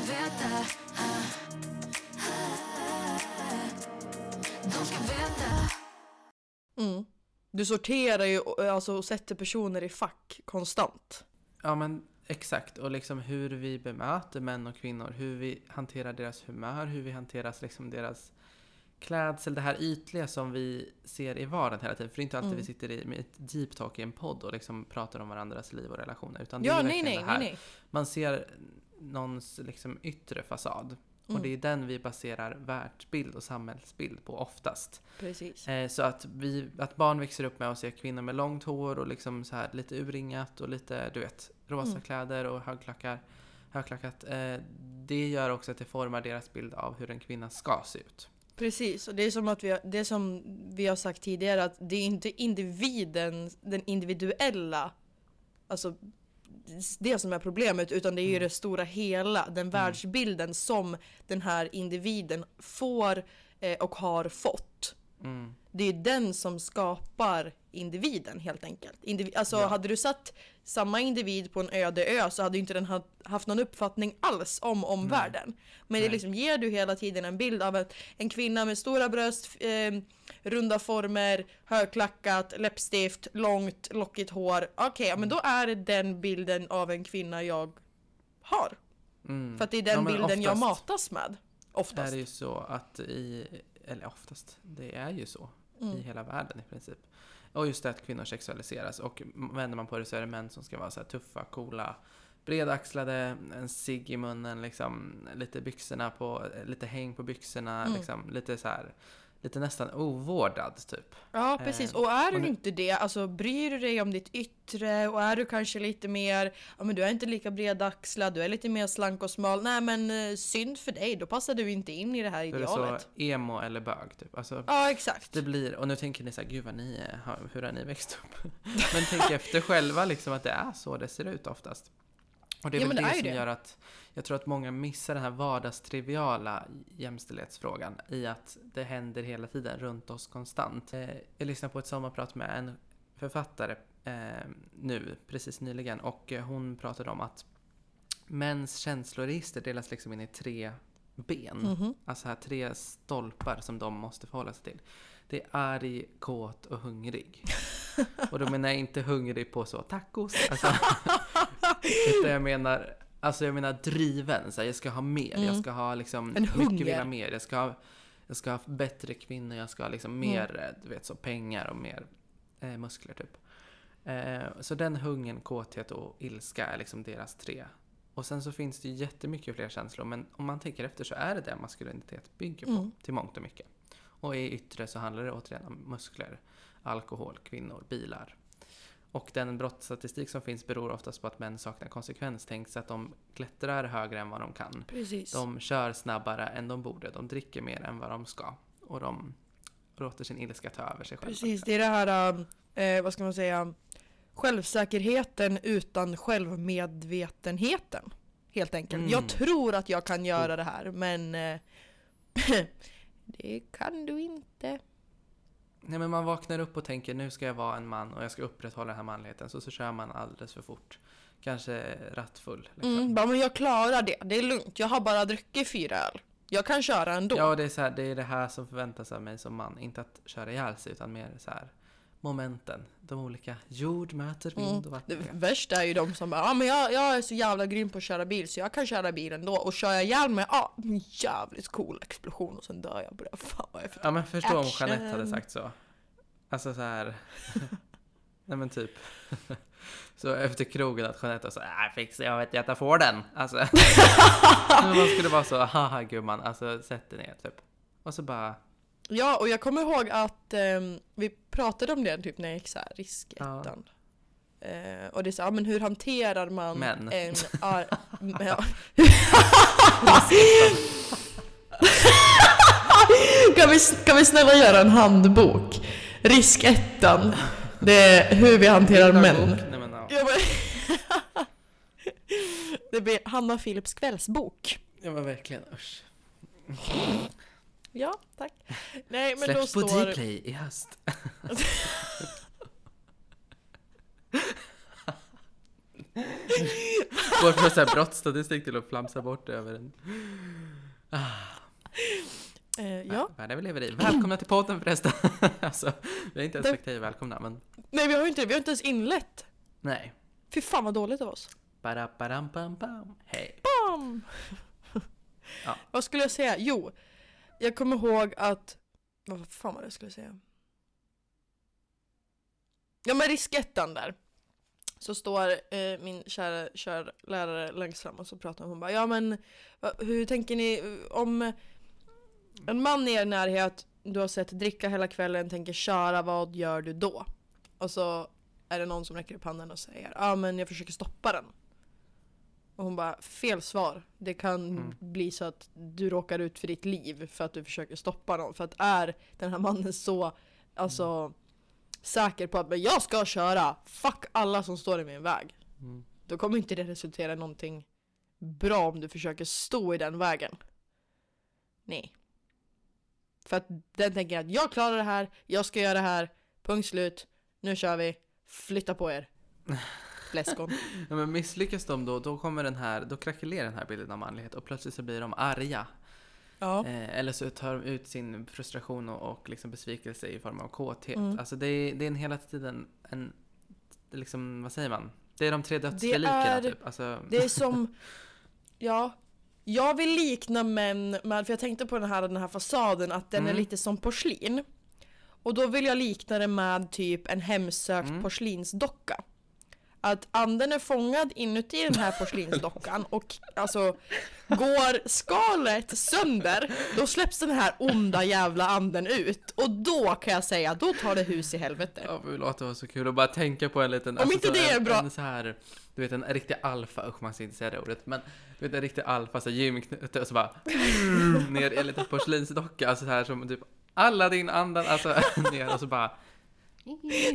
veta. ah, ah, De ska veta. Mm. Du sorterar ju alltså, och sätter personer i fack konstant. Ja men exakt, och liksom hur vi bemöter män och kvinnor, hur vi hanterar deras humör, hur vi hanterar liksom deras klädsel, det här ytliga som vi ser i vardagen hela tiden. För det är inte alltid Mm. vi sitter i med ett deep talk i en podd och liksom pratar om varandras liv och relationer. Utan det Ja, är nej, nej, det nej, här. nej. Man ser någons liksom yttre fasad. Och Mm. det är den vi baserar världsbild och samhällsbild på oftast. Precis. Eh, så att, vi, att barn växer upp med att se kvinnor med långt hår och liksom så här lite urringat och lite, du vet, rosa Mm. kläder och högklackar, högklackat. Eh, det gör också att det formar deras bild av hur en kvinna ska se ut. Precis, och det är som att vi har, det som vi har sagt tidigare att det är inte individen, den individuella, alltså det som är problemet utan det är ju Mm. det stora hela, den världsbilden som den här individen får eh, och har fått. Mm. Det är den som skapar individen helt enkelt. Indivi alltså Ja. hade du satt samma individ på en öde ö så hade inte den ha- haft någon uppfattning alls om omvärlden. Men det liksom ger du hela tiden en bild av en, en kvinna med stora bröst, eh, runda former, högklackat, läppstift, långt, lockigt hår. Okej, ja, men då är det den bilden av en kvinna jag har. Mm. För att det är den Ja, bilden jag matas med. är Oftast. det ju så att i, eller oftast, det är ju så Mm. i hela världen i princip. Och just det att kvinnor sexualiseras och vänder man på det så är det män som ska vara så tuffa, coola, bredaxlade, en cigg i munnen, liksom, lite byxorna på, lite häng på byxorna, Mm. liksom, lite så här, lite nästan ovårdad typ. Ja precis, Eh, och är du och nu- inte det, alltså bryr du dig om ditt yttre och är du kanske lite mer, ja men du är inte lika bredaxlad, du är lite mer slank och smal, nej men eh, synd för dig, då passar du inte in i det här Då är det så idealet. emo eller bög typ. Alltså, Ja exakt. det blir, och nu tänker ni så här, gud vad ni är, hur har ni växt upp? Men tänk efter själva liksom att det är så det ser ut oftast. Och det är Ja, väl det, det är som det. gör att jag tror att många missar den här vardagstriviala jämställdhetsfrågan i att det händer hela tiden runt oss konstant. Eh, Jag lyssnade på ett sommarprat med en författare eh, nu, precis nyligen, och eh, hon pratade om att mäns känsloregister delas liksom in i tre ben. Mhm. Alltså här tre stolpar som de måste förhålla sig till. Det är arg, kåt och hungrig. Och då menar jag inte hungrig på så tacos. Alltså, utan jag menar, alltså jag menar driven. Så här, jag ska ha mer. Jag Mm. ska ha liksom En mycket hunger. vilja mer. Jag ska ha, jag ska ha bättre kvinnor. Jag ska ha liksom Mm. mer, eh, du vet så pengar och mer eh, muskler typ. Eh, så den hungern, kåthet och ilska är liksom deras tre. Och sen så finns det ju jättemycket fler känslor. Men om man tänker efter så är det det maskulinitet bygger på Mm. till mångt och mycket. Och i yttre så handlar det återigen om muskler, alkohol, kvinnor, bilar. Och den brottsstatistik som finns beror oftast på att män saknar konsekvenstänk så att de klättrar högre än vad de kan. Precis. De kör snabbare än de borde, de dricker mer än vad de ska. Och de låter sin ilska ta över sig själva. Precis, det är det här, eh, vad ska man säga, självsäkerheten utan självmedvetenheten. Helt enkelt. Mm. Jag tror att jag kan göra det här men eh, det kan du inte. Nej men man vaknar upp och tänker nu ska jag vara en man och jag ska upprätthålla den här manligheten. Så, så kör man alldeles för fort. Kanske rattfull. Liksom. Mm, bara, men jag klarar det, det är lugnt. Jag har bara druckit fyra öl. Jag kan köra ändå. Ja, det är, så här, det är det här som förväntas av mig som man. Inte att köra ihjäl sig utan mer så här momenten. De olika jord möter vind och Det vatten. värsta är ju de som bara ah, men jag, jag är så jävla grym på att köra bil så jag kan köra bil ändå och kör jag ihjäl mig, ah, jävligt cool explosion och sen dör jag på det. Fan vad jag Ja men förstå om. Jeanette hade sagt så. Alltså så här. Nej men typ. Så efter krogen att Jeanette var så här, fix jag vet jag tar får den. Alltså. Man skulle vara så, haha gumman, alltså sätt dig ner typ. Och så bara, Ja, och jag kommer ihåg att ehm, vi pratade om det typ när jag gick så här riskettan. Eh, och det är så, ja, men hur hanterar man Män. en... Ar, ja. kan, vi, kan vi snälla göra en handbok? Riskettan. Det är hur vi hanterar män. Nej, men, ja. Ja, men- det blir Hanna Philips kvällsbok. ja men verkligen, usch. Ja, tack. Nej, men då Släpps på står... Dplay i höst. Går från så här brottsstatistik till att flamsa bort över en... Eh, ja. Världen vi lever i. Välkomna till podden förresten. alltså, vi har inte ens sagt hej välkomna, men Nej vi har ju inte vi har inte ens inlett. nej. Fy fan vad dåligt av oss. Ba-da-ba-dam-bam-bam. Hej. Bam! Ja. Vad skulle jag säga? Jo, jag kommer ihåg att... Vad fan var det jag skulle säga? Ja men riskettan där. Så står eh, min kära körlärare längst fram och så pratar hon bara Ja men va, hur tänker ni om en man i er närhet du har sett dricka hela kvällen, tänker köra, vad gör du då? Och så är det någon som räcker upp handen och säger Ja men jag försöker stoppa den. Och hon bara, fel svar. Det kan Mm. bli så att du råkar ut för ditt liv för att du försöker stoppa någon. För att är den här mannen så alltså, säker på att men jag ska köra, fuck alla som står i min väg. Mm. Då kommer inte det resultera i någonting bra om du försöker stå i den vägen. Nej. För att den tänker att jag klarar det här, jag ska göra det här, punkt slut, nu kör vi, flytta på er. Läskon. Ja, men misslyckas de då, då kommer den här, då krackelerar den här bilden av manlighet och plötsligt så blir de arga. Ja. Eh, eller så tar de ut sin frustration och, och liksom besvikelse i form av kåthet. Mm. Alltså det är, det är en hela tiden en, liksom, vad säger man? Det är de tre dödsfelikerna är- typ. Alltså, Det är som, ja, jag vill likna män med, för jag tänkte på den här, den här fasaden, att den är Mm. lite som porslin. Och då vill jag likna det med typ en hemsökt Mm. porslinsdocka. Att anden är fångad inuti den här porslinsdockan och alltså går skalet sönder, då släpps den här onda jävla anden ut. Och då kan jag säga, då tar det hus i helvete. Ja, förlåt, det var så kul att bara tänka på en liten... Om inte så det är en, bra- En så här, du vet en riktig alfa, usch man ska inte säga det ordet, men du vet en riktig alfa, så gymknute och så bara ner i en liten porslinsdocka, alltså så här som typ alla din andan, alltså ner och så bara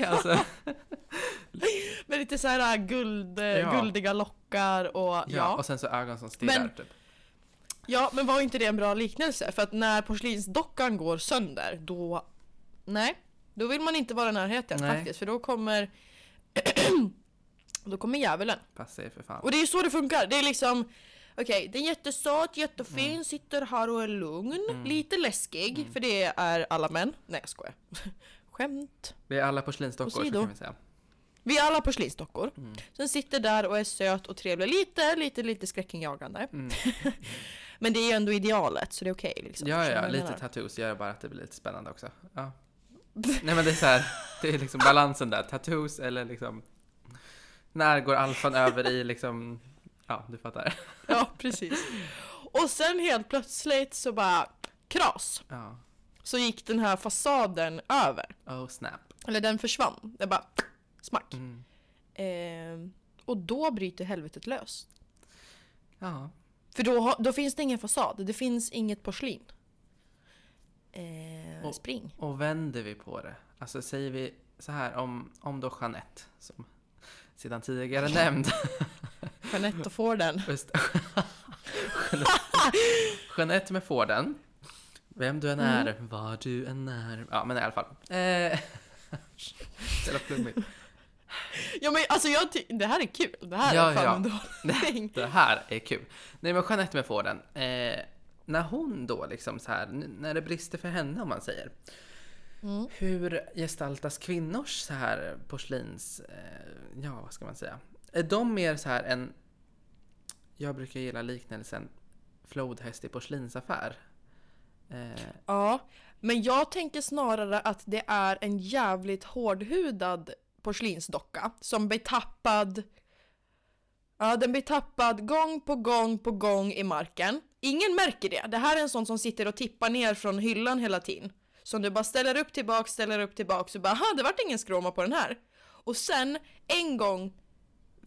alltså, Med lite så här guld, Ja. guldiga lockar och ja. ja. och sen så ögon som stirrar Men- typ. Ja, men var inte det en bra liknelse? För att när porslinsdockan går sönder, då... Nej, då vill man inte vara i närheten Nej. faktiskt. För då kommer... då kommer djävulen. Passa er för fan. Och det är så det funkar. Det är liksom... Okej, den är jättesöt, jättefin, Mm. sitter här och är lugn. Lite läskig, för det är alla män. Nej, jag skojar. Skämt. Vi är alla porslinsdockor så kan vi säga. Vi är alla porslinsdockor. Mm. Som sitter där och är söt och trevlig. Lite, lite, lite skräckinjagande. Mm. Men det är ju ändå idealet, så det är okej liksom. Ja, ja, lite menar? tattoos gör bara att det blir lite spännande också. Ja. Nej men det är så här, det är liksom balansen där, tattoos eller liksom när går alfan över i liksom, ja du fattar. Ja, precis. Och sen helt plötsligt så bara kras. Ja. Så gick den här fasaden över. Oh snap. Eller den försvann. Det bara smack. Mm. Ehm, och då bryter helvetet lös. Ja. För då, då finns det ingen fasad. Det finns inget porslin. Ehm, Och- spring. Och vänder vi på det, alltså säger vi så här om, om då Jeanette, som sedan tidigare nämnd, Jeanette och får den. Just, Jeanette, Jeanette med Forden, vem du än är, Mm. vad du än är, ja men i alla fall. Eh, Jävla flummigt. Ja men alltså jag ty- det här är kul. Det här Ja, är fan ja. underhållning. Det här är kul. Nej men Jeanette med Forden, eh, när hon då liksom så här, när det brister för henne om man säger. Mm. Hur gestaltas kvinnors så här porslins, eh, ja vad ska man säga? Är de mer så här en, jag brukar gilla liknelsen flodhäst i porslinsaffär. Eh, Ja, men jag tänker snarare att det är en jävligt hårdhudad porslinsdocka som blir tappad Ja, den blir tappad gång på gång på gång i marken. Ingen märker det. Det här är en sån som sitter och tippar ner från hyllan hela tiden. Som du bara ställer upp tillbaks, ställer upp tillbaks och bara "Ha, det vart ingen skråma på den här. Och sen en gång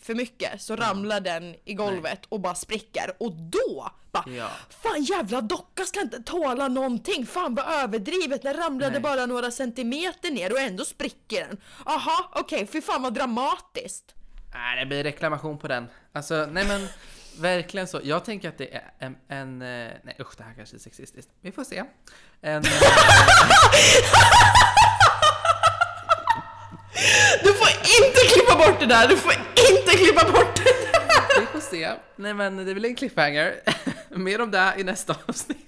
för mycket så ramlar den i golvet och bara spricker och då bara ja. Fan jävla docka ska inte tåla någonting, fan vad överdrivet, den ramlade Nej. bara några centimeter ner och ändå spricker den. Aha, okej, fy fan vad dramatiskt. Nej, det blir reklamation på den. Alltså, nej men verkligen så. Jag tänker att det är en, en eh, nej usch det här kanske är sexistiskt. Vi får se. En, eh, Du får inte klippa bort det där, du får inte klippa bort det där! vi får se. nej men det är väl en cliffhanger. Mer om det i nästa avsnitt.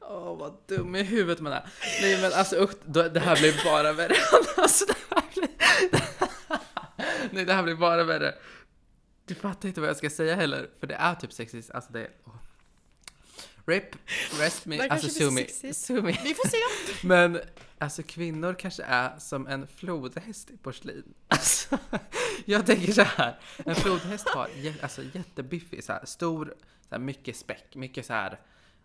Åh, vad dum i huvudet man är. Nej men alltså usch, det här blir bara värre. Alltså det här blir... Nej, det här blir bara värre. Du fattar inte vad jag ska säga heller, för det är typ sexist. Alltså det är... Oh, RIP, rest me, alltså sue me. Vi får se. Men alltså kvinnor kanske är som en flodhäst i porslin. Alltså, jag tänker så här. En flodhäst har alltså, jättebiffig, så här, stor, så här, mycket späck, mycket så här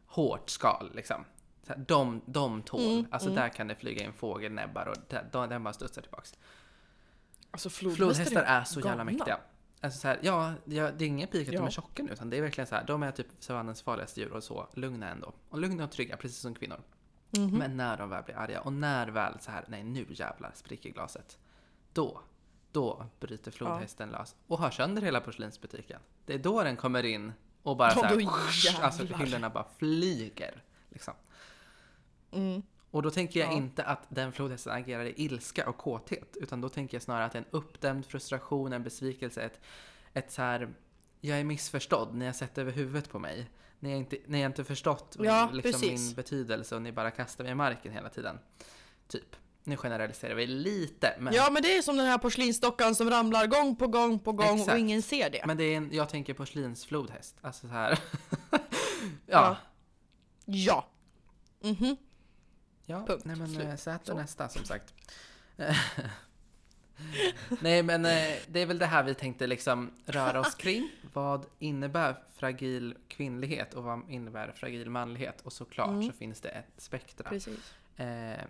hårt skal liksom. Så här, de, de tål. Mm, alltså mm. där kan det flyga in fågelnäbbar och där, de, den bara studsar tillbaks. Alltså Flodhästar är så jävla mäktiga. Alltså så här, ja, ja, det är ingen pik att de Ja. är tjocka nu, utan det är verkligen så här, de är typ savannens farligaste djur och så lugna ändå. Och lugna och trygga, precis som kvinnor. Mhm. Men när de väl blir arga och när väl så här, nej nu jävlar spricker glaset. Då, då bryter flodhästen lös och har sönder hela porslinsbutiken. Det är då den kommer in och bara Ja, så här, alltså hyllorna bara flyger. Liksom. Mm. Och då tänker jag Ja. inte att den flodhästen agerar i ilska och kåthet, utan då tänker jag snarare att det är en uppdämd frustration, en besvikelse, ett, ett så här, jag är missförstådd, ni har sett över huvudet på mig. Ni har inte, ni har inte förstått Ja, liksom precis. min betydelse och ni bara kastar mig i marken hela tiden. Typ. Nu generaliserar vi lite, men, Ja men det är som den här porslinsdockan som ramlar gång på gång på gång och Exakt. ingen ser det. men det är en, jag tänker porslinsflodhäst. Alltså så här. ja. Ja. Ja. Mhm. Ja, Punkt. nej men Slut. eh, sätt Så. nästa som sagt. nej men eh, det är väl det här vi tänkte liksom röra oss kring. Vad innebär fragil kvinnlighet och vad innebär fragil manlighet? Och såklart Mm. så finns det ett spektra eh,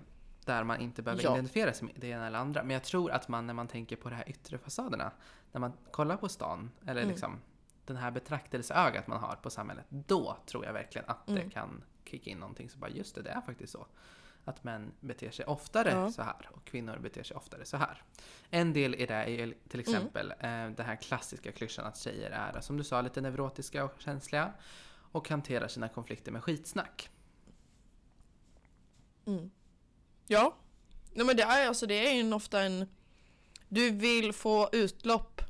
där man inte behöver Ja. identifiera sig med det ena eller andra. Men jag tror att man när man tänker på de här yttre fasaderna, när man kollar på stan eller Mm. liksom den här betraktelseögat man har på samhället, då tror jag verkligen att det Mm. kan kicka in någonting som bara just det, det är faktiskt så. Att män beter sig oftare Ja. så här och kvinnor beter sig oftare så här. En del i det är ju Mm. till exempel eh, den här klassiska klyschan att tjejer är, som du sa, lite neurotiska och känsliga och hanterar sina konflikter med skitsnack. Mm. Ja. Nej men det är alltså det är ju ofta en... Du vill få utlopp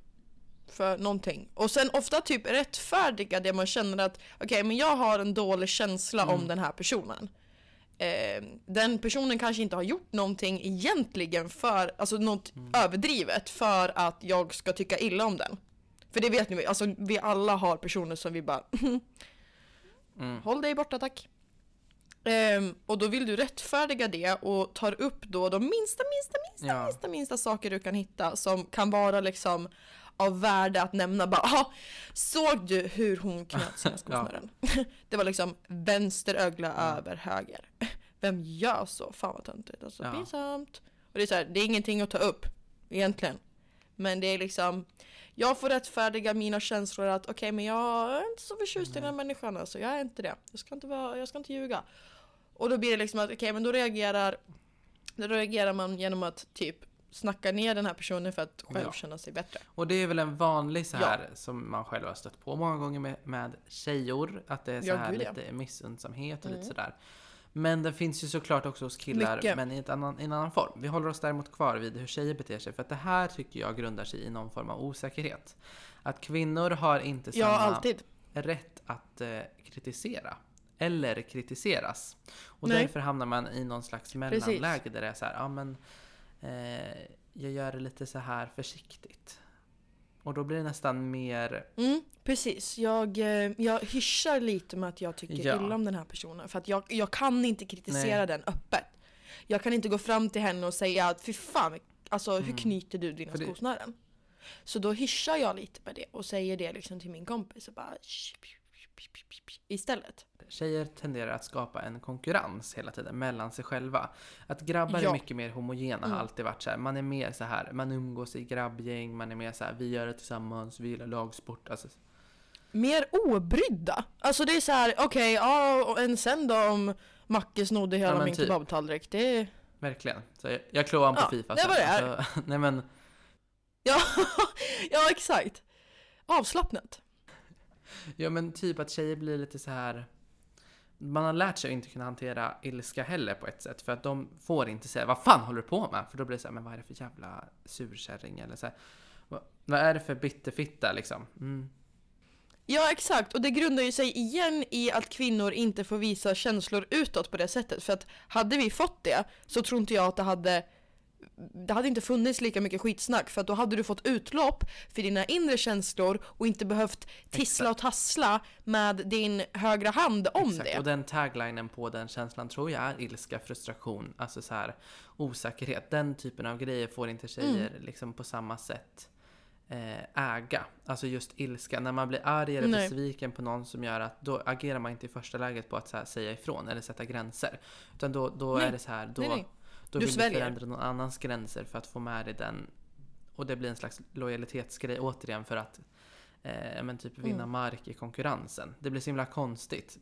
för någonting. Och sen ofta typ rättfärdiga det man känner att okej men jag har en dålig känsla Mm. om den här personen. Eh, den personen kanske inte har gjort någonting egentligen för, alltså något överdrivet för att jag ska tycka illa om den. För det vet ni, alltså vi alla har personer som vi bara Mm. Håll dig borta tack. Ehm, och då vill du rättfärdiga det och tar upp då de minsta, minsta, minsta, Ja. minsta, minsta saker du kan hitta som kan vara liksom av värde att nämna bara "Aha, såg du hur hon knöt sina skosnören? det var liksom vänster ögla över höger. Vem gör så? Fan vad töntigt, alltså Ja. pinsamt. Och det är så här, det är ingenting att ta upp egentligen. Men det är liksom jag får rättfärdiga mina känslor att okej men jag är inte så förtjust i den här människan alltså. Jag är inte det. Jag ska inte, vara, jag ska inte ljuga. Och då blir det liksom att okej men då reagerar då reagerar man genom att typ snacka ner den här personen för att själv Ja. känna sig bättre. Och det är väl en vanlig så Ja. här som man själv har stött på många gånger med, med tjejor. Att det är så Ja, här gud, ja. lite missundsamhet och Mm. lite sådär. Men det finns ju såklart också hos killar, Mycket. men i, annan, i en annan form. Vi håller oss däremot kvar vid hur tjejer beter sig, för att det här tycker jag grundar sig i någon form av osäkerhet. Att kvinnor har inte samma Ja, alltid. rätt att eh, kritisera. Eller kritiseras. Och Nej. därför hamnar man i någon slags mellanläge där det är så här, ja men eh, jag gör det lite så här försiktigt. Och då blir det nästan mer, Mm, precis. Jag, eh, jag hyschar lite med att jag tycker Ja. illa om den här personen. För att jag, jag kan inte kritisera Nej. den öppet. Jag kan inte gå fram till henne och säga att fy fan, alltså hur Mm. knyter du dina För det- skosnören? Så då hyschar jag lite med det och säger det liksom till min kompis och bara istället. Tjejer tenderar att skapa en konkurrens hela tiden mellan sig själva. Att grabbar är Ja. mycket mer homogena har Mm. alltid varit så här. Man är mer så här, man umgås i grabbgäng, man är mer så här, vi gör det tillsammans, vi gillar lagsport. Alltså, Mer obrydda. Alltså det är så här, okej, ja, och en sen då om Macke snodde hela Ja, min typ. kebabtallrik. Det är... verkligen. Så jag, jag klår på Ja, Fifa det sen. var det är. Alltså, nej men, Ja, ja exakt. Avslappnat. ja men typ att tjejer blir lite så här man har lärt sig att inte kunna hantera ilska heller på ett sätt. För att de får inte säga vad fan håller du på med? För då blir det så här, men vad är det för jävla surkärring? Eller så här, vad, vad är det för bitterfitta liksom? Mm. Ja exakt, och det grundar ju sig igen i att kvinnor inte får visa känslor utåt på det sättet. För att hade vi fått det så tror inte jag att det hade det hade inte funnits lika mycket skitsnack för då hade du fått utlopp för dina inre känslor och inte behövt tissla och tassla med din högra hand om Exakt. det. Och den taglinen på den känslan tror jag är ilska, frustration, alltså så här osäkerhet. Den typen av grejer får inte tjejer Mm. liksom på samma sätt eh, äga. Alltså just ilska. När man blir arg eller besviken på någon som gör att då agerar man inte i första läget på att säga ifrån eller sätta gränser. Utan då, då Nej. är det så här, då, Nej, nej. Då Du vill sväljer. du förändra någon annans gränser för att få med dig den. Och det blir en slags lojalitetsgrej återigen för att eh, men typ vinna Mm. mark i konkurrensen. Det blir så himla konstigt.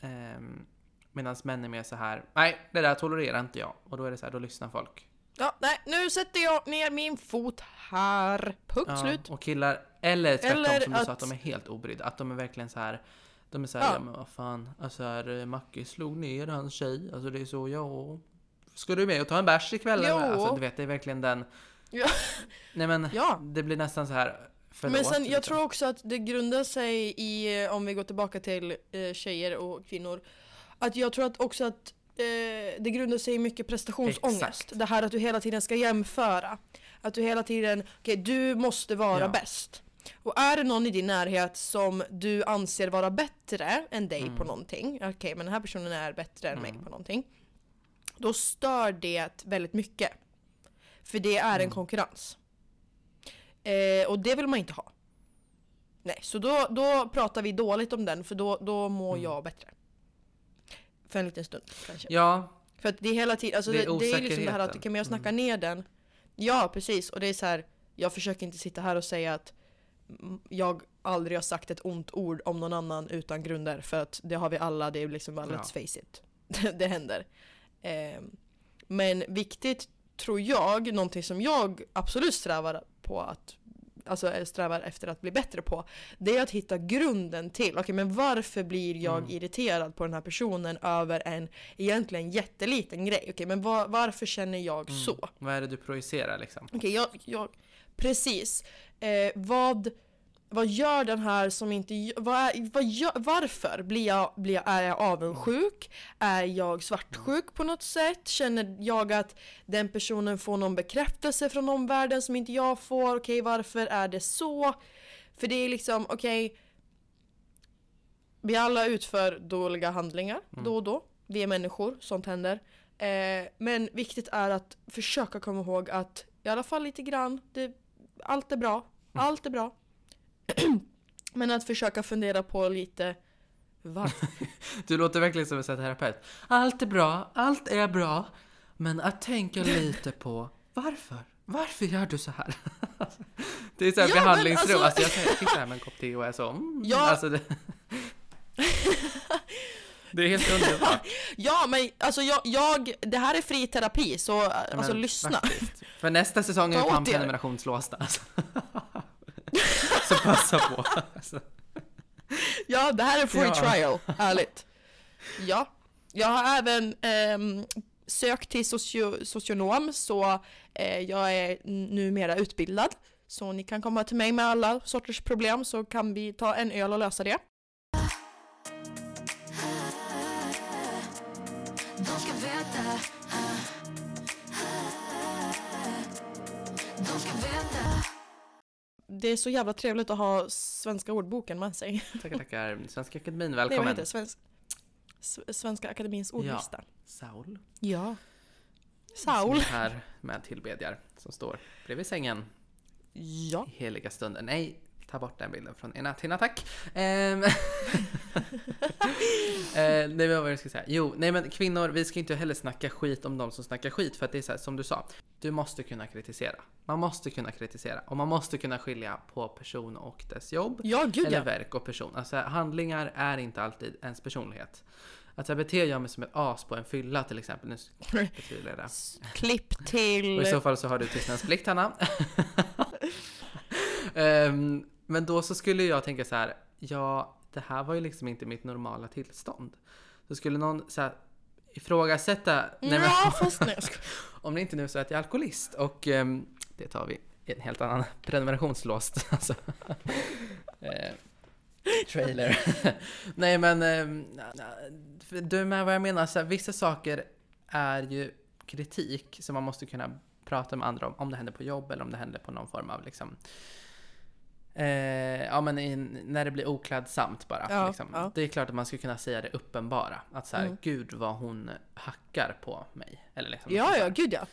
Ehm, Medan män är mer så här, nej det där tolererar inte jag. Och då är det så här, då lyssnar folk. Ja, nej, nu sätter jag ner min fot här. Punkt Ja, slut. Och killar, eller tvärtom Eller som du sa, att- att de är helt obrydda. Att de är verkligen så här. De är så här, Ja. ja, men vad fan. Alltså här, eh, Macke slog ner hans tjej. Alltså det är så, ja. Ska du med och ta en bärs ikväll? eller? Jo. Alltså du vet, det är verkligen den. Ja. Nej men, Ja. det blir nästan så här. Förlåt, Men sen, jag liksom. tror också att det grundar sig i, eh, om vi går tillbaka till eh, tjejer och kvinnor, att jag tror att också att eh, det grundar sig i mycket prestationsångest. Exakt. Det här att du hela tiden ska jämföra. Att du hela tiden, okej du måste vara Ja. bäst. Och är det någon i din närhet som du anser vara bättre än dig Mm. på någonting, okej men den här personen är bättre än mig Mm. på någonting. Då stör det väldigt mycket. För det är en Mm. konkurrens. Eh, och det vill man inte ha. Nej, så då, då pratar vi dåligt om den för då, då mår Mm. jag bättre. För en liten stund kanske. Ja, För att det är hela tiden, alltså Det är det, är liksom det här att kan jag snacka Mm. ner den? Ja precis, och det är så här. jag försöker inte sitta här och säga att jag aldrig har sagt ett ont ord om någon annan utan grunder för att det har vi alla, det är liksom bara Ja. let's face it. det händer. Ehm, men viktigt tror jag, någonting som jag absolut strävar på att Alltså eh, strävar efter att bli bättre på Det är att hitta grunden till, okej men varför blir jag Mm. irriterad på den här personen över en egentligen jätteliten grej? Okej men var, varför känner jag Mm. så? vad är det du projicerar liksom? Okej, jag, jag, precis. Eh, vad, vad gör den här som inte... Vad är, vad gör, varför blir jag, blir jag, är jag avundsjuk? Är jag svartsjuk på något sätt? Känner jag att den personen får någon bekräftelse från omvärlden som inte jag får? Okej, varför är det så? För det är liksom, okej... vi alla utför dåliga handlingar Mm. då och då. Vi är människor, sånt händer. Eh, men viktigt är att försöka komma ihåg att i alla fall lite grann, det, allt är bra. Mm. Allt är bra. men att försöka fundera på lite varför. Du låter verkligen som en terapeut. Allt är bra, allt är bra. Men att tänka lite på varför? Varför gör du så här? det är så här Ja, men behandlingsrum. alltså- Alltså, jag sitter här med en kopp te och är så mm, Ja. alltså det... det är helt underbart. ja men alltså jag, jag, det här är fri terapi så Ja, alltså men lyssna. faktiskt. För nästa säsong är ju er. prenumerationslåsta. Alltså. Så passa på. Alltså. Ja, det här är free Ja. trial. Ärligt. Ja. Jag har även ehm, sökt till socio socionom så eh, jag är numera utbildad. Så ni kan komma till mig med alla sorters problem så kan vi ta en öl och lösa det. De ska veta Det är så jävla trevligt att ha svenska ordboken med sig. Tackar, tackar. Svenska Akademin, Nej, vad välkommen. heter det? Svensk, Svenska Akademins ordlista. Saul. Ja. Som Saul. är här med tillbedjar som står bredvid sängen Ja. i heliga stunden. Nej, ta bort den bilden från ena Tina, tack. Ehm. eh, nej, men vad var jag skulle säga? Jo, nej men kvinnor, vi ska inte heller snacka skit om de som snackar skit för att det är så här, som du sa, du måste kunna kritisera. Man måste kunna kritisera och man måste kunna skilja på person och dess jobb. Ja, gud eller ja. verk och person. Alltså handlingar är inte alltid ens personlighet. Att jag beter jag mig som ett as på en fylla till exempel, nu betvivlar jag det. Klipp till... Och i så fall så har du tystnadsplikt Hanna. Ehm, men då så skulle jag tänka så här, ja det här var ju liksom inte mitt normala tillstånd. Så skulle någon så här, ifrågasätta, nej, men, Ja, fast nej. om det inte nu så att jag är alkoholist och ehm, det tar vi i en helt annan prenumerationslåst. Alltså. eh, trailer. Nej men, för du är med vad jag menar, så här, vissa saker är ju kritik som man måste kunna prata med andra om, om det händer på jobb eller om det händer på någon form av liksom Eh, ja men i, när det blir oklädsamt bara. Ja, liksom. ja. Det är klart att man ska kunna säga det uppenbara. Att så här, Mm. gud vad hon hackar på mig. Eller liksom Ja, ja, gud ja.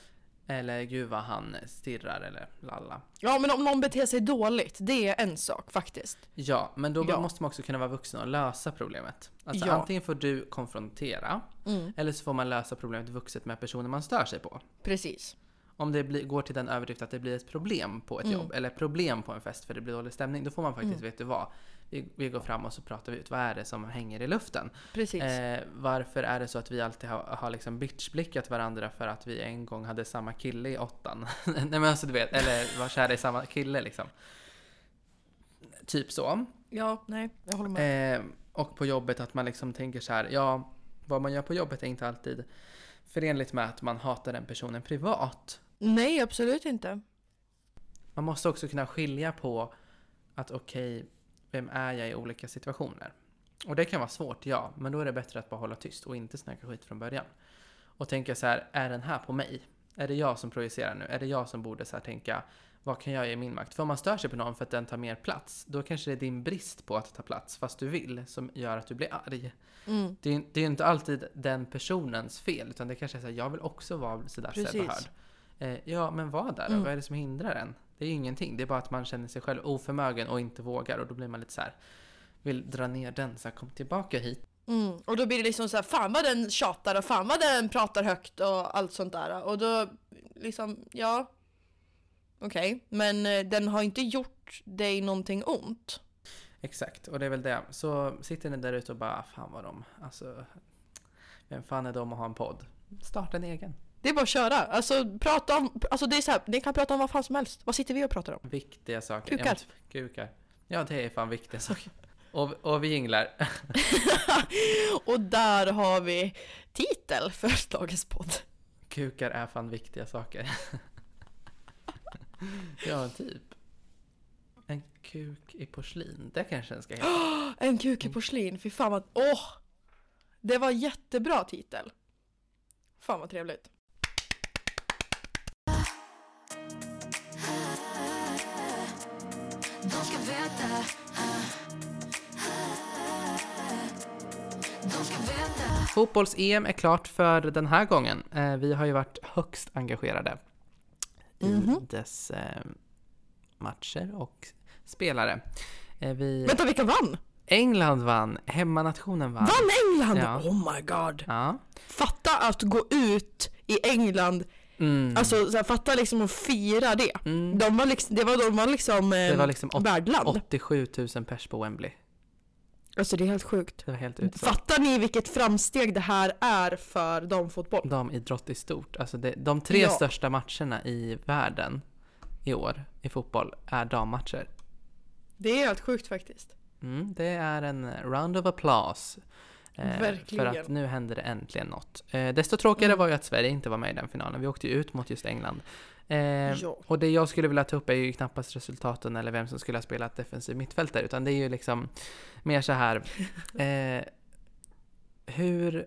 Eller gud vad han stirrar eller lalla. Ja, men om någon beter sig dåligt, det är en sak faktiskt. Ja, men då Ja. måste man också kunna vara vuxen och lösa problemet. Alltså Ja. antingen får du konfrontera Mm. eller så får man lösa problemet vuxet med personen man stör sig på. Precis. Om det blir, går till den överdrift att det blir ett problem på ett Mm. jobb eller problem på en fest för det blir dålig stämning, då får man faktiskt, vet du vad? Vi, vi går fram och så pratar vi ut, vad är det som hänger i luften? Precis. Eh, varför är det så att vi alltid har, har liksom bitchblickat varandra för att vi en gång hade samma kille i åttan? Nej men alltså du vet, eller var kära i samma kille liksom. Typ så. Ja, nej, jag håller med. Eh, och på jobbet att man liksom tänker så här, ja, vad man gör på jobbet är inte alltid förenligt med att man hatar den personen privat. Nej, absolut inte. Man måste också kunna skilja på att okej, vem är jag i olika situationer? Och det kan vara svårt, ja, men då är det bättre att bara hålla tyst och inte snacka skit från början. Och tänka så här, är den här på mig? Är det jag som projicerar nu? Är det jag som borde så här tänka, vad kan jag göra i min makt? För om man stör sig på någon för att den tar mer plats, då kanske det är din brist på att ta plats, fast du vill, som gör att du blir arg. Mm. Det är ju det är ju inte alltid den personens fel, utan det kanske är så här, jag vill också vara sådär sedd och hörd. Eh, ja, men vad där? Mm. Vad är det som hindrar en? Det är ju ingenting, det är bara att man känner sig själv oförmögen och inte vågar och då blir man lite så här vill dra ner den, så här, kom tillbaka hit. Mm. Och då blir det liksom så här, fan vad den tjatar och fan vad den pratar högt och allt sånt där. Och då liksom, ja. Okej, men eh, den har inte gjort dig någonting ont. Exakt, och det är väl det. Så sitter ni där ute och bara, fan vad de, alltså, vem fan är de att ha en podd? Starta en egen. Det är bara att köra. Alltså prata om, alltså det är så här, ni kan prata om vad fan som helst. Vad sitter vi och pratar om? Viktiga saker. Kukar. Ja, men, kukar. Ja, det är fan viktiga saker. Och, och vi jinglar. Och där har vi titel för dagens podd. Kukar är fan viktiga saker. ja, typ. En kuk i porslin, det kanske den ska heta. En kuk i porslin, fy fan vad, åh! Det var jättebra titel. Fan vad trevligt. De ska veta. De ska veta. Fotbolls-EM är klart för den här gången. Eh, vi har ju varit högst engagerade i Mhm. dess eh, matcher och spelare. Eh, vi... Vänta, vilka vann? England vann, hemmanationen vann. Vann England? Ja. Oh my god. Ja. Fatta att gå ut i England, Mm. alltså så här, fatta liksom att fira det. Mm. De var liksom, det var, de var liksom, eh, Det var liksom åt- värdland. 87 000 pers på Wembley. Alltså det är helt sjukt. Det var helt. Fattar ni vilket framsteg det här är för damfotboll? Damidrott i stort. Alltså det, de tre Ja. största matcherna i världen i år i fotboll är dammatcher. Det är helt sjukt faktiskt. Mm, det är en round of applause. Eh, för Verkligen. att nu händer det äntligen något. Eh, desto tråkigare Mm. var ju att Sverige inte var med i den finalen. Vi åkte ju ut mot just England. Eh, Ja. Och det jag skulle vilja ta upp är ju knappast resultaten eller vem som skulle ha spelat defensiv mittfältare, utan det är ju liksom mer så här. Eh, hur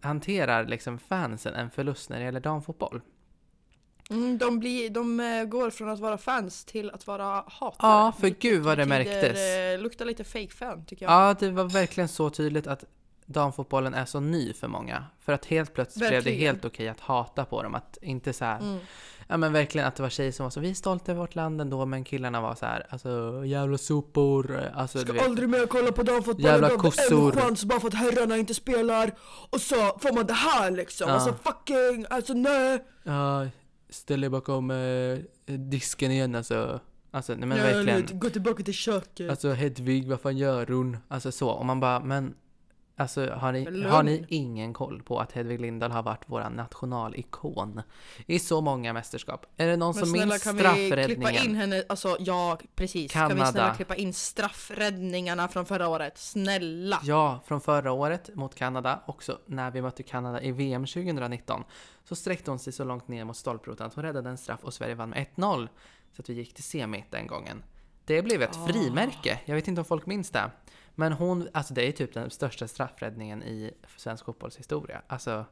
hanterar liksom fansen en förlust när det gäller damfotboll? Mm, de, blir, de eh, går från att vara fans till att vara hatare. Ja, för gud vad det märktes. eh, luktar lite fake fan tycker jag. Ja, det var verkligen så tydligt att damfotbollen är så ny för många. För att helt plötsligt blev det Verkligen. helt okej att hata på dem. Att inte så här, Mm. ja men verkligen att det var tjejer som var så, vi är stolta över vårt land ändå, men killarna var så här, alltså jävla sopor. Alltså, du Ska vet, aldrig mer kolla på damfotboll. Jävla Jävla kossor. En chans bara för att herrarna inte spelar. Och så får man det här liksom. Ja. Alltså fucking, alltså nej. ja, ställ dig bakom eh, disken igen alltså. Alltså, nej men Jag verkligen. lite, gå tillbaka till köket. Alltså Hedvig, vad fan gör hon? Alltså så, och man bara, men Alltså har ni, har ni ingen koll på att Hedvig Lindahl har varit vår nationalikon i så många mästerskap? Är det någon Men som minns kan vi klippa straffräddningen? in henne, alltså ja precis. Kan vi Kanada. snälla klippa in straffräddningarna från förra året? Snälla! Ja, från förra året mot Kanada, också när vi mötte Kanada i VM 2019, så sträckte hon sig så långt ner mot stolproten att hon räddade en straff och Sverige vann med 1-0. Så att vi gick till semi den gången. Det blev ett Ah. frimärke, jag vet inte om folk minns det. Men hon, alltså det är typ den största straffräddningen i svensk fotbollshistoria. Alltså,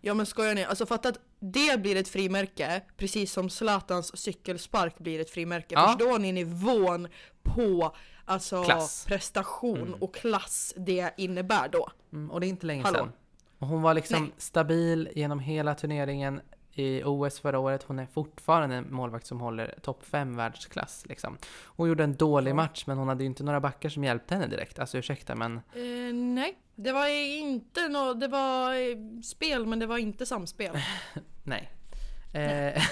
Ja men skojar ni? Alltså fatta att det blir ett frimärke, precis som Zlatans cykelspark blir ett frimärke. Ja. Förstår ni nivån på alltså, Klass. prestation Mm. och klass det innebär då? mm, och det är inte länge Hallå. sedan. Och hon var liksom Nej. stabil genom hela turneringen i OS förra året. Hon är fortfarande en målvakt som håller topp 5 världsklass. Liksom. Hon gjorde en dålig match, men hon hade ju inte några backar som hjälpte henne direkt. Alltså ursäkta, men Eh, nej, det var inte nå det var eh, spel men det var inte samspel. nej. Eh,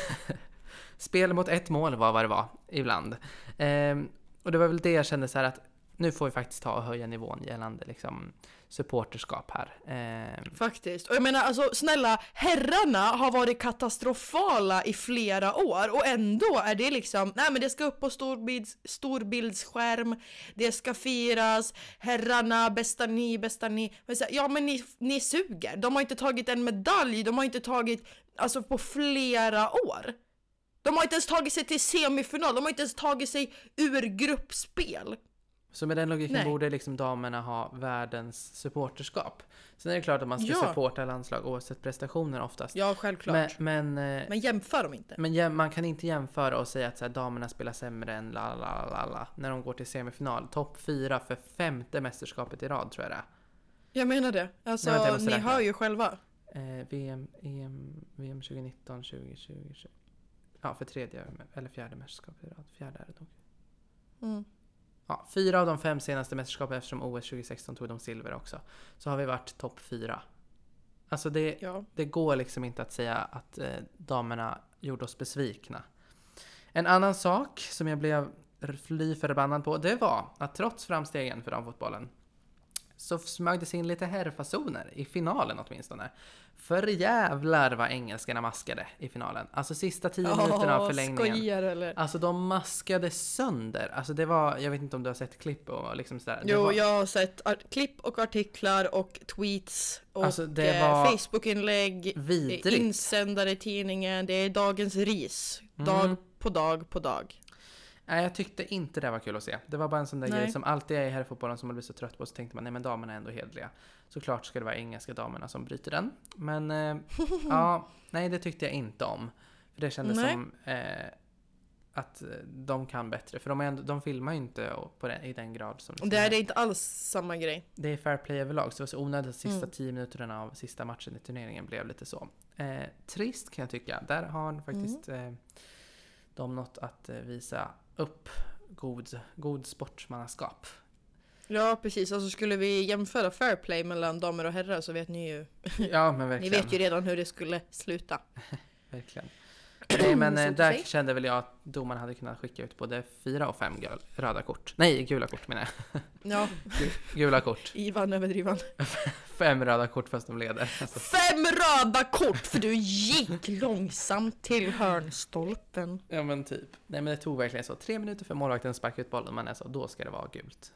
spel mot ett mål var vad det var, ibland. Eh, och det var väl det jag kände så här att nu får vi faktiskt ta och höja nivån gällande liksom, supporterskap här. Eh, Faktiskt. Och jag menar alltså snälla, herrarna har varit katastrofala i flera år och ändå är det liksom, nej men det ska upp på storbilds, storbildsskärm, det ska firas, herrarna, bästa ni, bästa ni. Men så här, Ja men ni, ni suger, de har inte tagit en medalj, de har inte tagit, alltså på flera år. De har inte ens tagit sig till semifinal, de har inte ens tagit sig ur gruppspel. Så med den logiken Nej. borde liksom damerna ha världens supporterskap. Sen är det klart att man ska Ja. supporta landslag oavsett prestationer oftast. Ja, självklart. men, men, eh, Men jämför dem inte. men man kan inte jämföra och säga att så här, damerna spelar sämre än la la la la när de går till semifinal. Topp fyra för femte mästerskapet i rad tror jag det är. Jag menar det. Alltså, Nej, vänta, ni räkna. hör ju själva. Eh, VM, EM, VM 2019, 2020, 20. Ja, för tredje eller fjärde mästerskapet i rad. Fjärde är det nog. Mm. Ja, fyra av de fem senaste mästerskapen eftersom OS 2016 tog de silver också. Så har vi varit topp fyra. Alltså det, Ja. det går liksom inte att säga att eh, damerna gjorde oss besvikna. En annan sak som jag blev fly förbannad på, det var att trots framstegen för damfotbollen så smög det sig in lite herrfasoner i finalen åtminstone. För jävlar vad engelskarna maskade i finalen. Alltså sista tio minuterna av förlängningen. Skojar eller? Alltså de maskade sönder. Alltså det var, jag vet inte om du har sett klipp och liksom sådär. Jo, var, jag har sett klipp och artiklar och tweets och Alltså, det eh, var Facebookinlägg, eh, vidrigt. insändare i tidningen, det är dagens ris. Dag Mm. på dag på dag. Nej, jag tyckte inte det var kul att se. Det var bara en sån där Nej. grej som alltid är i herrfotbollen som man blir så trött på. Så tänkte man, nej men damerna är ändå hedliga. Såklart ska det vara engelska damerna som bryter den. Men eh, ja, nej det tyckte jag inte om. För det kändes Nej. som eh, att eh, de kan bättre. För de, ändå, de filmar ju inte på den, i den grad som... Det är det inte alls samma grej. det är fair play överlag, så det var så onödigt att sista Mm. tio minuterna av sista matchen i turneringen blev lite så. Eh, trist kan jag tycka. Där har faktiskt Mm. eh, de något att eh, visa upp god, god sportsmannaskap. Ja, precis. Alltså skulle vi jämföra fair play mellan damer och herrar så vet ni ju. Ja, men Ni verkligen. vet ju redan hur det skulle sluta. verkligen. Nej, men Så eh, där kände väl jag att domaren hade kunnat skicka ut både fyra och fem röda kort. Nej, gula kort menar jag. Ja, Gu- Gula kort. Ivan överdriven. Fem röda kort fast de leder. Alltså, Fem röda kort för du gick långsamt till hörnstolpen. ja men typ. Nej men det tog verkligen så. Tre minuter för målvakten sparkar ut bollen. Man är så, då ska det vara gult.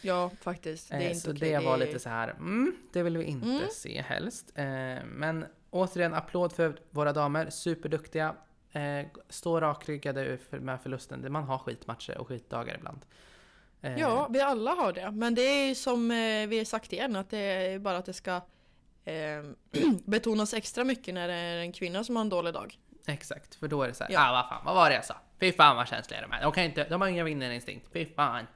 Ja, faktiskt. Det är Eh, inte så okej. det var lite så här, mm, det vill vi inte Mm. se helst. Eh, men återigen, applåd för våra damer, superduktiga. Eh, stå rakryggade med förlusten. Man har skitmatcher och skitdagar ibland. Eh, Ja, vi alla har det. Men det är som eh, vi har sagt igen, att det är bara att det ska eh, betonas extra mycket när det är en kvinna som har en dålig dag. Exakt, för då är det så här, Ja. ah vad fan, vad var det jag sa? Fy fan vad känsliga de är. De, kan inte, de har ingen vinnarinstinkt, fy fan.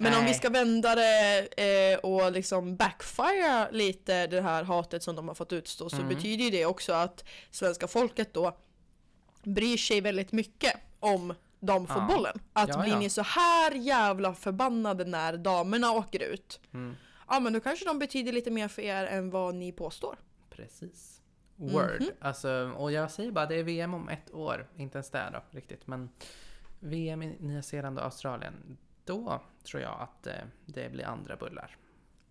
Men om vi Nej. ska vända det eh, och liksom backfire lite det här hatet som de har fått utstå så Mm. betyder ju det också att svenska folket då bryr sig väldigt mycket om damfotbollen. Att Ja, blir ja. ni så här jävla förbannade när damerna åker ut, Mm, ja men då kanske de betyder lite mer för er än vad ni påstår. precis. Word. Mhm. Alltså, och jag säger bara, det är VM om ett år. Inte ens där då, riktigt. Men VM i Nya Zeeland och Australien. Då tror jag att eh, det blir andra bullar.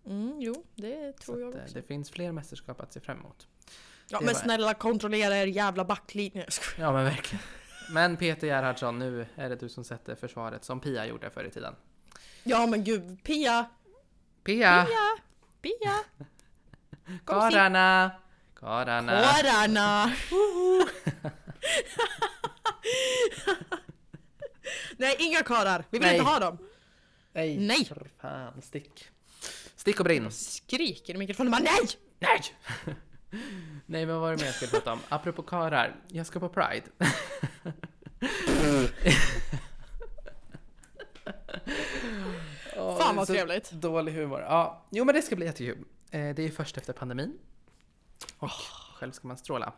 Mm, jo, det Så tror jag att, eh, också. det finns fler mästerskap att se fram emot. Ja, men var- snälla kontrollera er jävla backlinje. Ja men verkligen. Men Peter Gerhardsson, nu är det du som sätter försvaret som Pia gjorde förr i tiden. Ja men gud, Pia! Pia! Pia! Pia! Karlarna! Kårarna! Nej, inga karar. Vi vill Nej. inte ha dem. Nej! Nej. För fan, stick. Stick och brinn! Skriker i mikrofonen bara nej! Nej! Nej men vad var det mer jag skulle prata om? Apropå karar, jag ska på Pride. Fan vad så trevligt. Dålig humor. Ja, jo men det ska bli jättekul. Eh, det är ju först efter pandemin. Och själv ska man stråla.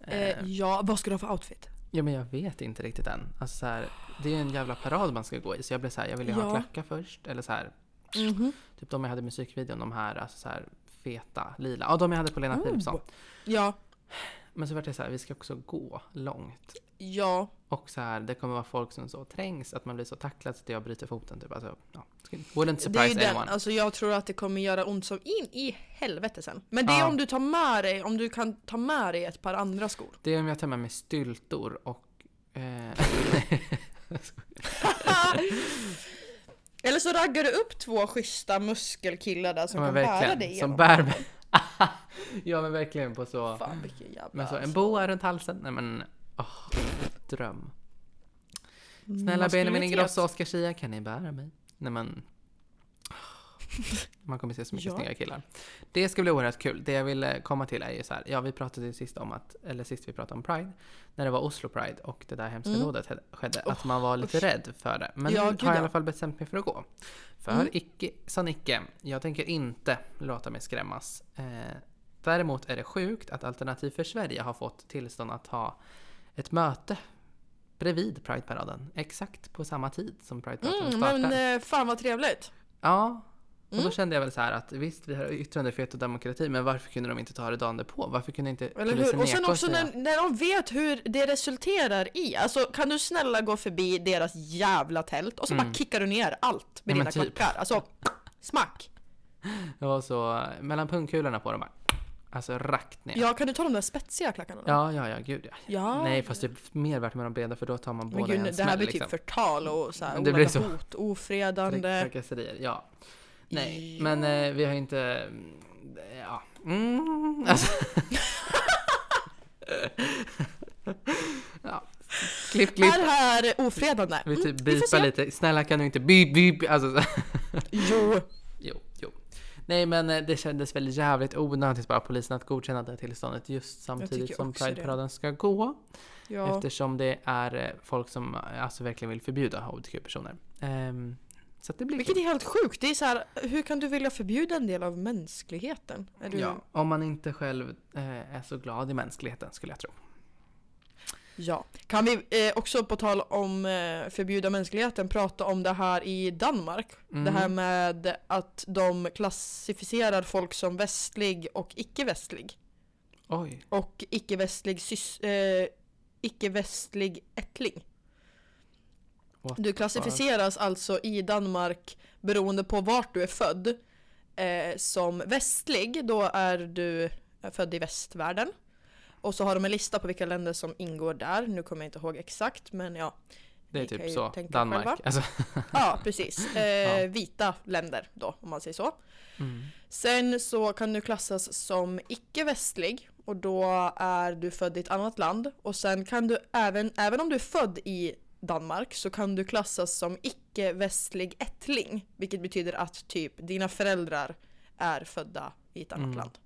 Eh, Eh, ja, vad ska du ha för outfit? ja men jag vet inte riktigt än. Alltså så här, det är ju en jävla parad man ska gå i så jag blev så här, jag vill ju ha Ja. klackar först. Eller så här, Mhm. typ de jag hade i musikvideon, de här alltså så här feta, lila. Ja, de jag hade på Lena Oh. Philipsson. Ja, Men så vart det så här, vi ska också gå långt. ja. Och så här, det kommer vara folk som så trängs att man blir så tacklad så att jag bryter foten typ. Alltså, ja. Wouldn't Det är ju surprise den, anyone. alltså jag tror att det kommer göra ont som in i helvete sen. Men det är Ja. om du tar med dig, om du kan ta med dig ett par andra skor. Det är om jag tar med mig styltor och... Eh, så raggar du upp två schyssta muskelkillar där som ja, kan bära dig Som genom bär mig. ja men verkligen på så... Fan vilken jävla... Men så en boa runt halsen. Nej men... åh, dröm. Snälla Benjamin. Ingrosso och Oscar Zia, kan ni bära mig? Nej men... Man kommer se så mycket Ja. snygga killar. Det ska bli oerhört kul. Det jag ville komma till är ju så här. Ja, vi pratade ju sist om att, eller sist vi pratade om Pride, när det var Oslo Pride och det där hemska Mm. dådet skedde, att man var lite usch. rädd för det. Men Ja, nu har jag i alla fall bestämt mig för att gå. För Mm. icke sa Nicke, jag tänker inte låta mig skrämmas. Eh, däremot är det sjukt att Alternativ för Sverige har fått tillstånd att ha ett möte bredvid Prideparaden. Exakt på samma tid som Prideparaden Mm, startar. men eh, fan vad trevligt. Ja, och då Mm. kände jag väl så här att visst, vi har yttrandefrihet och demokrati, men varför kunde de inte ta det dagen på? Varför kunde inte Eller polisen hur? Och sen också när, när de vet hur det resulterar i. Alltså kan du snälla gå förbi deras jävla tält och så Mm. bara kickar du ner allt med Ja, dina men typ. klackar. Alltså, smack. Det var så, mellan pungkulorna på dem bara, alltså rakt ner. Ja, kan du ta de där spetsiga klackarna då? Ja, ja, ja, gud ja. Ja. Nej, fast det är mer värt med de breda för då tar man Men båda i gud, en det här smäll blir liksom. typ förtal och så här, Det blir så. hot, ofredande. Trakasserier, ja. Nej, men eh, vi har inte, mm, ja. Mm, alltså. ja. Klipp, klipp. Är här ofredande? Vi typ Mm, lite. Snälla kan du inte bip, bip. Alltså, så. Jo. Jo, jo. Nej men eh, det kändes väl jävligt onödigt bara polisen att godkänna det här tillståndet just samtidigt som. Prideparaden ska gå. Ja. Eftersom det är eh, folk som eh, alltså verkligen vill förbjuda hbtq-personer. Ehm, så det blir Vilket kul. är helt sjukt. Det är så här, hur kan du vilja förbjuda en del av mänskligheten? Du... Ja, om man inte själv eh, är så glad i mänskligheten skulle jag tro. Ja. Kan vi eh, också på tal om eh, förbjuda mänskligheten prata om det här i Danmark? Mm. Det här med att de klassificerar folk som västlig och icke-västlig. Oj. Och icke-västlig sys- eh, icke-västlig ättling. What Du klassificeras alltså i Danmark beroende på vart du är född. Eh, som västlig, då är du född i västvärlden. Och så har de en lista på vilka länder som ingår där. Nu kommer jag inte ihåg exakt men ja. Det är typ så. Danmark. Alltså, Ja, precis. Eh, Ja. Vita länder då, om man säger så. mm. Sen så kan du klassas som icke-västlig och då är du född i ett annat land. Och sen kan du även, även om du är född i Danmark så kan du klassas som icke-västlig ättling. Vilket betyder att typ dina föräldrar är födda i ett annat Mm. land.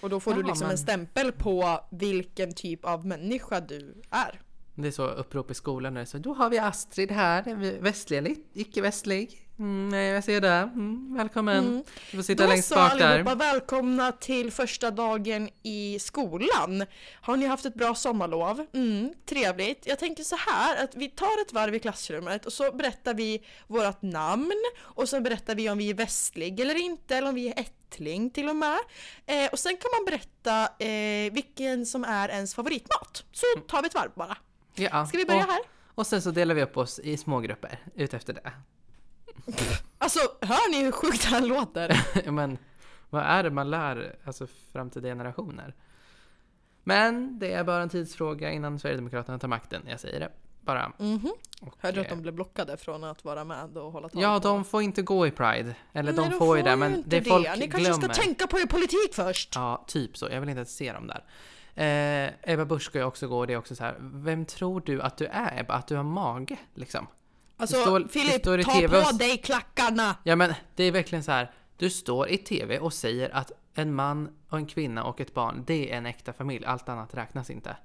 Och då får du Ja, liksom men- en stämpel på vilken typ av människa du är. Det är så upprop i skolan när det är så Då har vi Astrid här, västlig eller icke-västlig? Mm, nej, jag ser det. Mm, välkommen. Mm. Du får sitta Då längst bak där. allihopa, välkomna till första dagen i skolan. Har ni haft ett bra sommarlov? Mm, trevligt. Jag tänker så här att vi tar ett varv i klassrummet och så berättar vi vårt namn och så berättar vi om vi är västlig eller inte eller om vi är ättling till och med. Eh, och sen kan man berätta eh, vilken som är ens favoritmat. Så tar vi ett varv bara. Ja, Ska vi börja och, här? Och sen så delar vi upp oss i små grupper ut efter det. Alltså, hör ni hur sjukt han låter? Men vad är det man lär alltså, framtida generationer? Men det är bara en tidsfråga innan Sverigedemokraterna tar makten. Jag säger det bara. Mhm. Och, Hörde du att eh, de blev blockade från att vara med och hålla tal? Ja, på- de får inte gå i Pride. Eller Nej, de får ju det, men det folk Ni kanske glömmer. ska tänka på er politik först! Ja, typ så. Jag vill inte ens se dem där. Eh, Ebba Busch ska ju också gå och det är också så här. Vem tror du att du är Ebba? Att du har mage liksom? Alltså, står- det Filip, står i ta TV på och- dig klackarna! Ja men det är verkligen så här. Du står i TV och säger att en man och en kvinna och ett barn, det är en äkta familj. Allt annat räknas inte.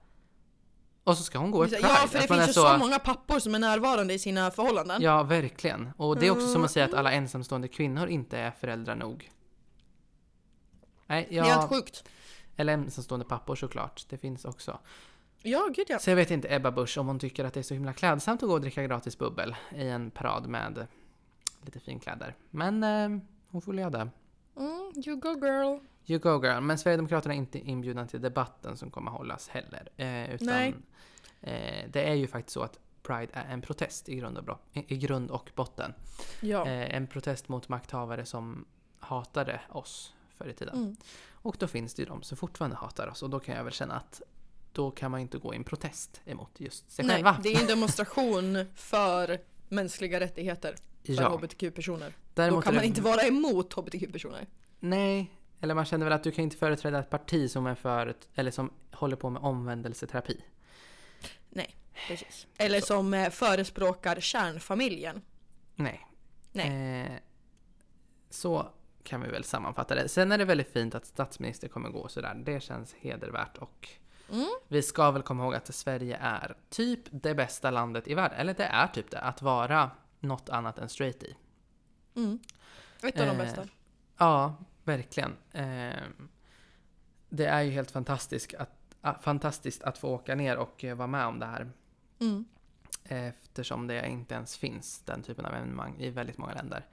Och så ska hon gå i Pride. Ja, för det finns ju så... många pappor som är närvarande i sina förhållanden. Ja, verkligen. Och det är också som att säga att Mm. alla ensamstående kvinnor inte är föräldrar nog. Nej, är helt sjukt. eller ensamstående pappor såklart. Det finns också. Ja, gud ja. Så jag vet inte Ebba Busch om hon tycker att det är så himla klädsamt att gå och dricka gratis bubbel i en parad med lite finkläder. Men eh, hon får göra det. Mm, you go girl. You go girl. Men Sverigedemokraterna är inte inbjudna till debatten som kommer hållas heller. Eh, utan Nej. Eh, det är ju faktiskt så att Pride är en protest i grund och, bro- i grund och botten. Ja. Eh, en protest mot makthavare som hatade oss förr i tiden. Mm. Och då finns det ju de som fortfarande hatar oss och då kan jag väl känna att då kan man inte gå i en protest emot just sig Nej, själva. det är en demonstration för mänskliga rättigheter för Ja. hbtq-personer. Då kan man inte vara emot hbtq-personer. Nej, eller man känner väl att du kan inte företräda ett parti som är för, eller som håller på med omvändelseterapi. Precis. Eller som eh, förespråkar kärnfamiljen. Nej. Nej. Eh, så kan vi väl sammanfatta det. Sen är det väldigt fint att statsminister kommer gå sådär. Det känns hedervärt och Mm. vi ska väl komma ihåg att Sverige är typ det bästa landet i världen. Eller det är typ det, att vara något annat än straight i. Mm. Ett av de Eh, bästa. Ja, verkligen. Eh, det är ju helt fantastiskt att, ah, fantastiskt att få åka ner och eh, vara med om det här. Mm. Eftersom det inte ens finns den typen av evenemang i väldigt många länder.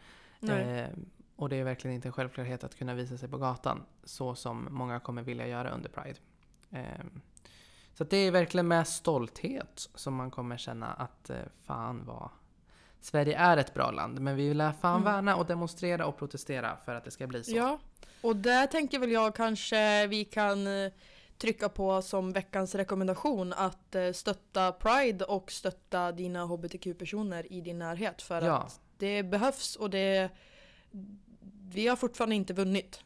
Eh, och det är verkligen inte en självklarhet att kunna visa sig på gatan så som många kommer vilja göra under Pride. Eh, så det är verkligen med stolthet som man kommer känna att eh, fan vad Sverige är ett bra land men vi vill fan Mm. värna och demonstrera och protestera för att det ska bli så. Ja, och där tänker väl jag kanske vi kan eh, trycka på som veckans rekommendation att eh, stötta Pride och stötta dina hbtq-personer i din närhet för Ja. att det behövs och det vi har fortfarande inte vunnit.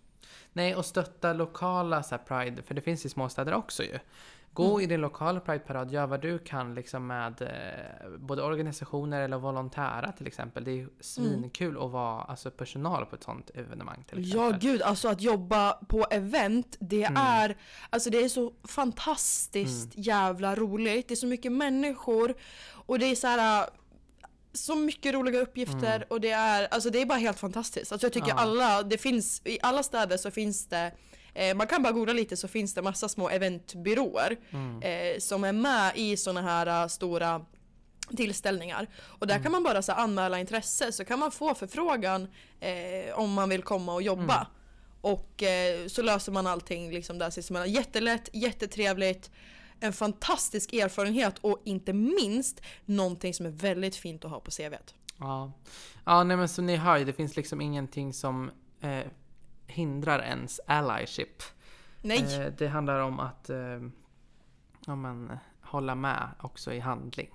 Nej, och stötta lokala så Pride, för det finns i småstäder också ju. Gå Mm. i din lokala Pride-parad, gör vad du kan liksom med eh, både organisationer eller volontära till exempel. Det är ju svinkul att vara alltså, personal på ett sånt evenemang till exempel. Ja gud, alltså att jobba på event, det Mm. är Alltså det är så fantastiskt jävla roligt. Det är så mycket människor och det är så här så mycket roliga uppgifter och det är, alltså det är bara helt fantastiskt. Alltså jag tycker Mm. Ja. alla, det finns, i alla städer så finns det eh, man kan bara googla lite så finns det massa små eventbyråer Mm. eh, som är med i såna här äh, stora tillställningar. Och där Mm. kan man bara så anmäla intresse så kan man få förfrågan eh, om man vill komma och jobba. Mm. Och eh, så löser man allting liksom där sinsemellan. Jättelätt, jättetrevligt. En fantastisk erfarenhet och inte minst någonting som är väldigt fint att ha på CVt. Ja, ja nej, men som ni hör ju, det finns liksom ingenting som eh, hindrar ens allyship. Nej! Eh, det handlar om att eh, ja, men, hålla med också i handling.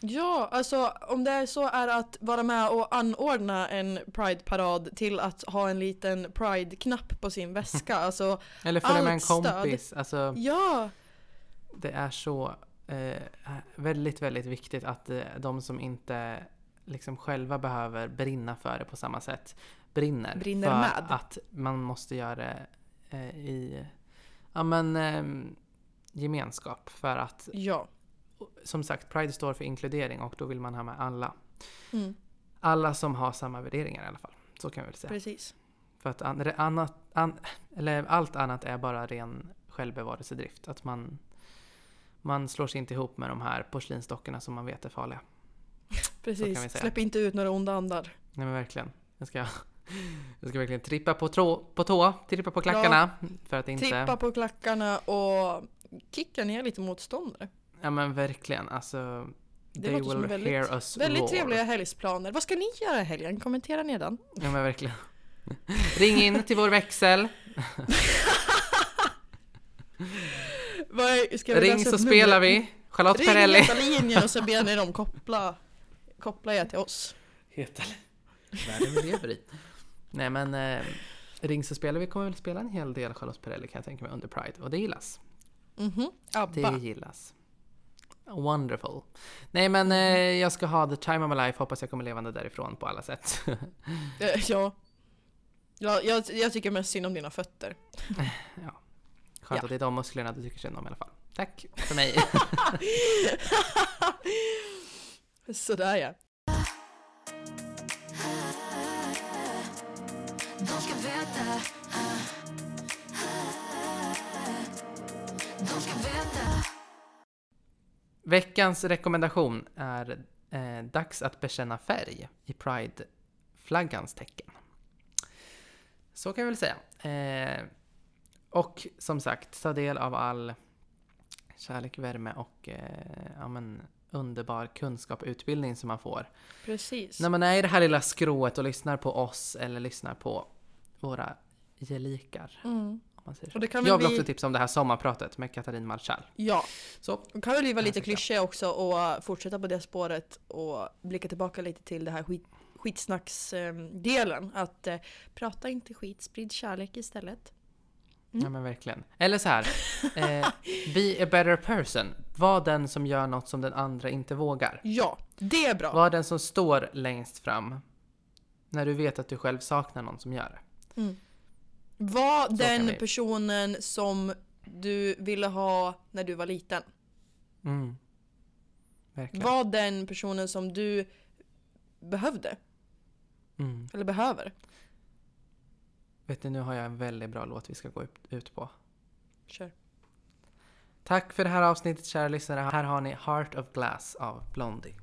Ja, alltså om det är så är att vara med och anordna en Pride-parad till att ha en liten Pride-knapp på sin väska. Alltså, Eller följa med en stöd. kompis. Alltså, ja! Det är så eh, väldigt, väldigt viktigt att eh, de som inte liksom själva behöver brinna för det på samma sätt brinner. Brinner för med. att man måste göra det eh, i ja, men, eh, gemenskap. För att Ja. som sagt, Pride står för inkludering och då vill man ha med alla. Mm, Alla som har samma värderingar i alla fall. Så kan vi väl säga. precis. För att an, annat, an, eller allt annat är bara ren självbevarelsedrift. Att man, man slår sig inte ihop med de här porslinsdockorna som man vet är farliga. Precis. Släpp inte ut några onda andar. Nej men verkligen. Jag ska, jag ska verkligen trippa på, trå, på tå, trippa på klackarna. För att inte... Trippa på klackarna och kicka ner lite motståndare. Ja men verkligen. Alltså, Det They will väldigt- hear us Väldigt roar. trevliga helgsplaner. Vad ska ni göra i helgen? Kommentera nedan. Ja men verkligen. Ring in till vår växel. Vad är- ska vi Ring så spelar vi. Charlotte Ring Perrelli. heta linjen och så ber ni dem koppla, koppla er till oss. Heta världen vi lever i. Nej men eh, Ring så spelar vi kommer väl spela en hel del Charlotte Perrelli kan jag tänka mig under Pride. Och det gillas. Mhm. Det Abba. gillas. Wonderful. Nej men eh, jag ska ha the time of my life. Hoppas jag kommer levande därifrån på alla sätt. Eh, Ja. Ja, jag, jag tycker mest synd om dina fötter. Skönt Ja. att det är de musklerna du tycker synd om i alla fall. Tack för mig. Sådär ja. De ska veta. De ska veta. Veckans rekommendation är eh, dags att bekänna färg i Pride-flaggans tecken. Så kan jag väl säga. Eh, och som sagt, ta del av all kärlek, värme och eh, ja, men, underbar kunskap och utbildning som man får. Precis. När man är i det här lilla skrået och lyssnar på oss eller lyssnar på våra gelikar. Mm. Och det kan väl Jag vill bli- också tipsa om det här sommarpratet med Katarin Marschall. Ja, Så, det kan väl vara lite klyschiga också och fortsätta på det spåret och blicka tillbaka lite till det här skit, skitsnacksdelen. Att eh, prata inte skit, sprid kärlek istället. Mm. Ja men verkligen. Eller så här. Eh, be a better person. Var den som gör något som den andra inte vågar. Ja, det är bra. Var den som står längst fram. När du vet att du själv saknar någon som gör det. Mm. Var kan den vi. personen som du ville ha när du var liten. Mm. Verkligen. Var den personen som du behövde. Mm. Eller behöver. Vet du, nu har jag en väldigt bra låt vi ska gå ut- på. Kör. Tack för det här avsnittet kära lyssnare. Här har ni Heart of Glass av Blondie.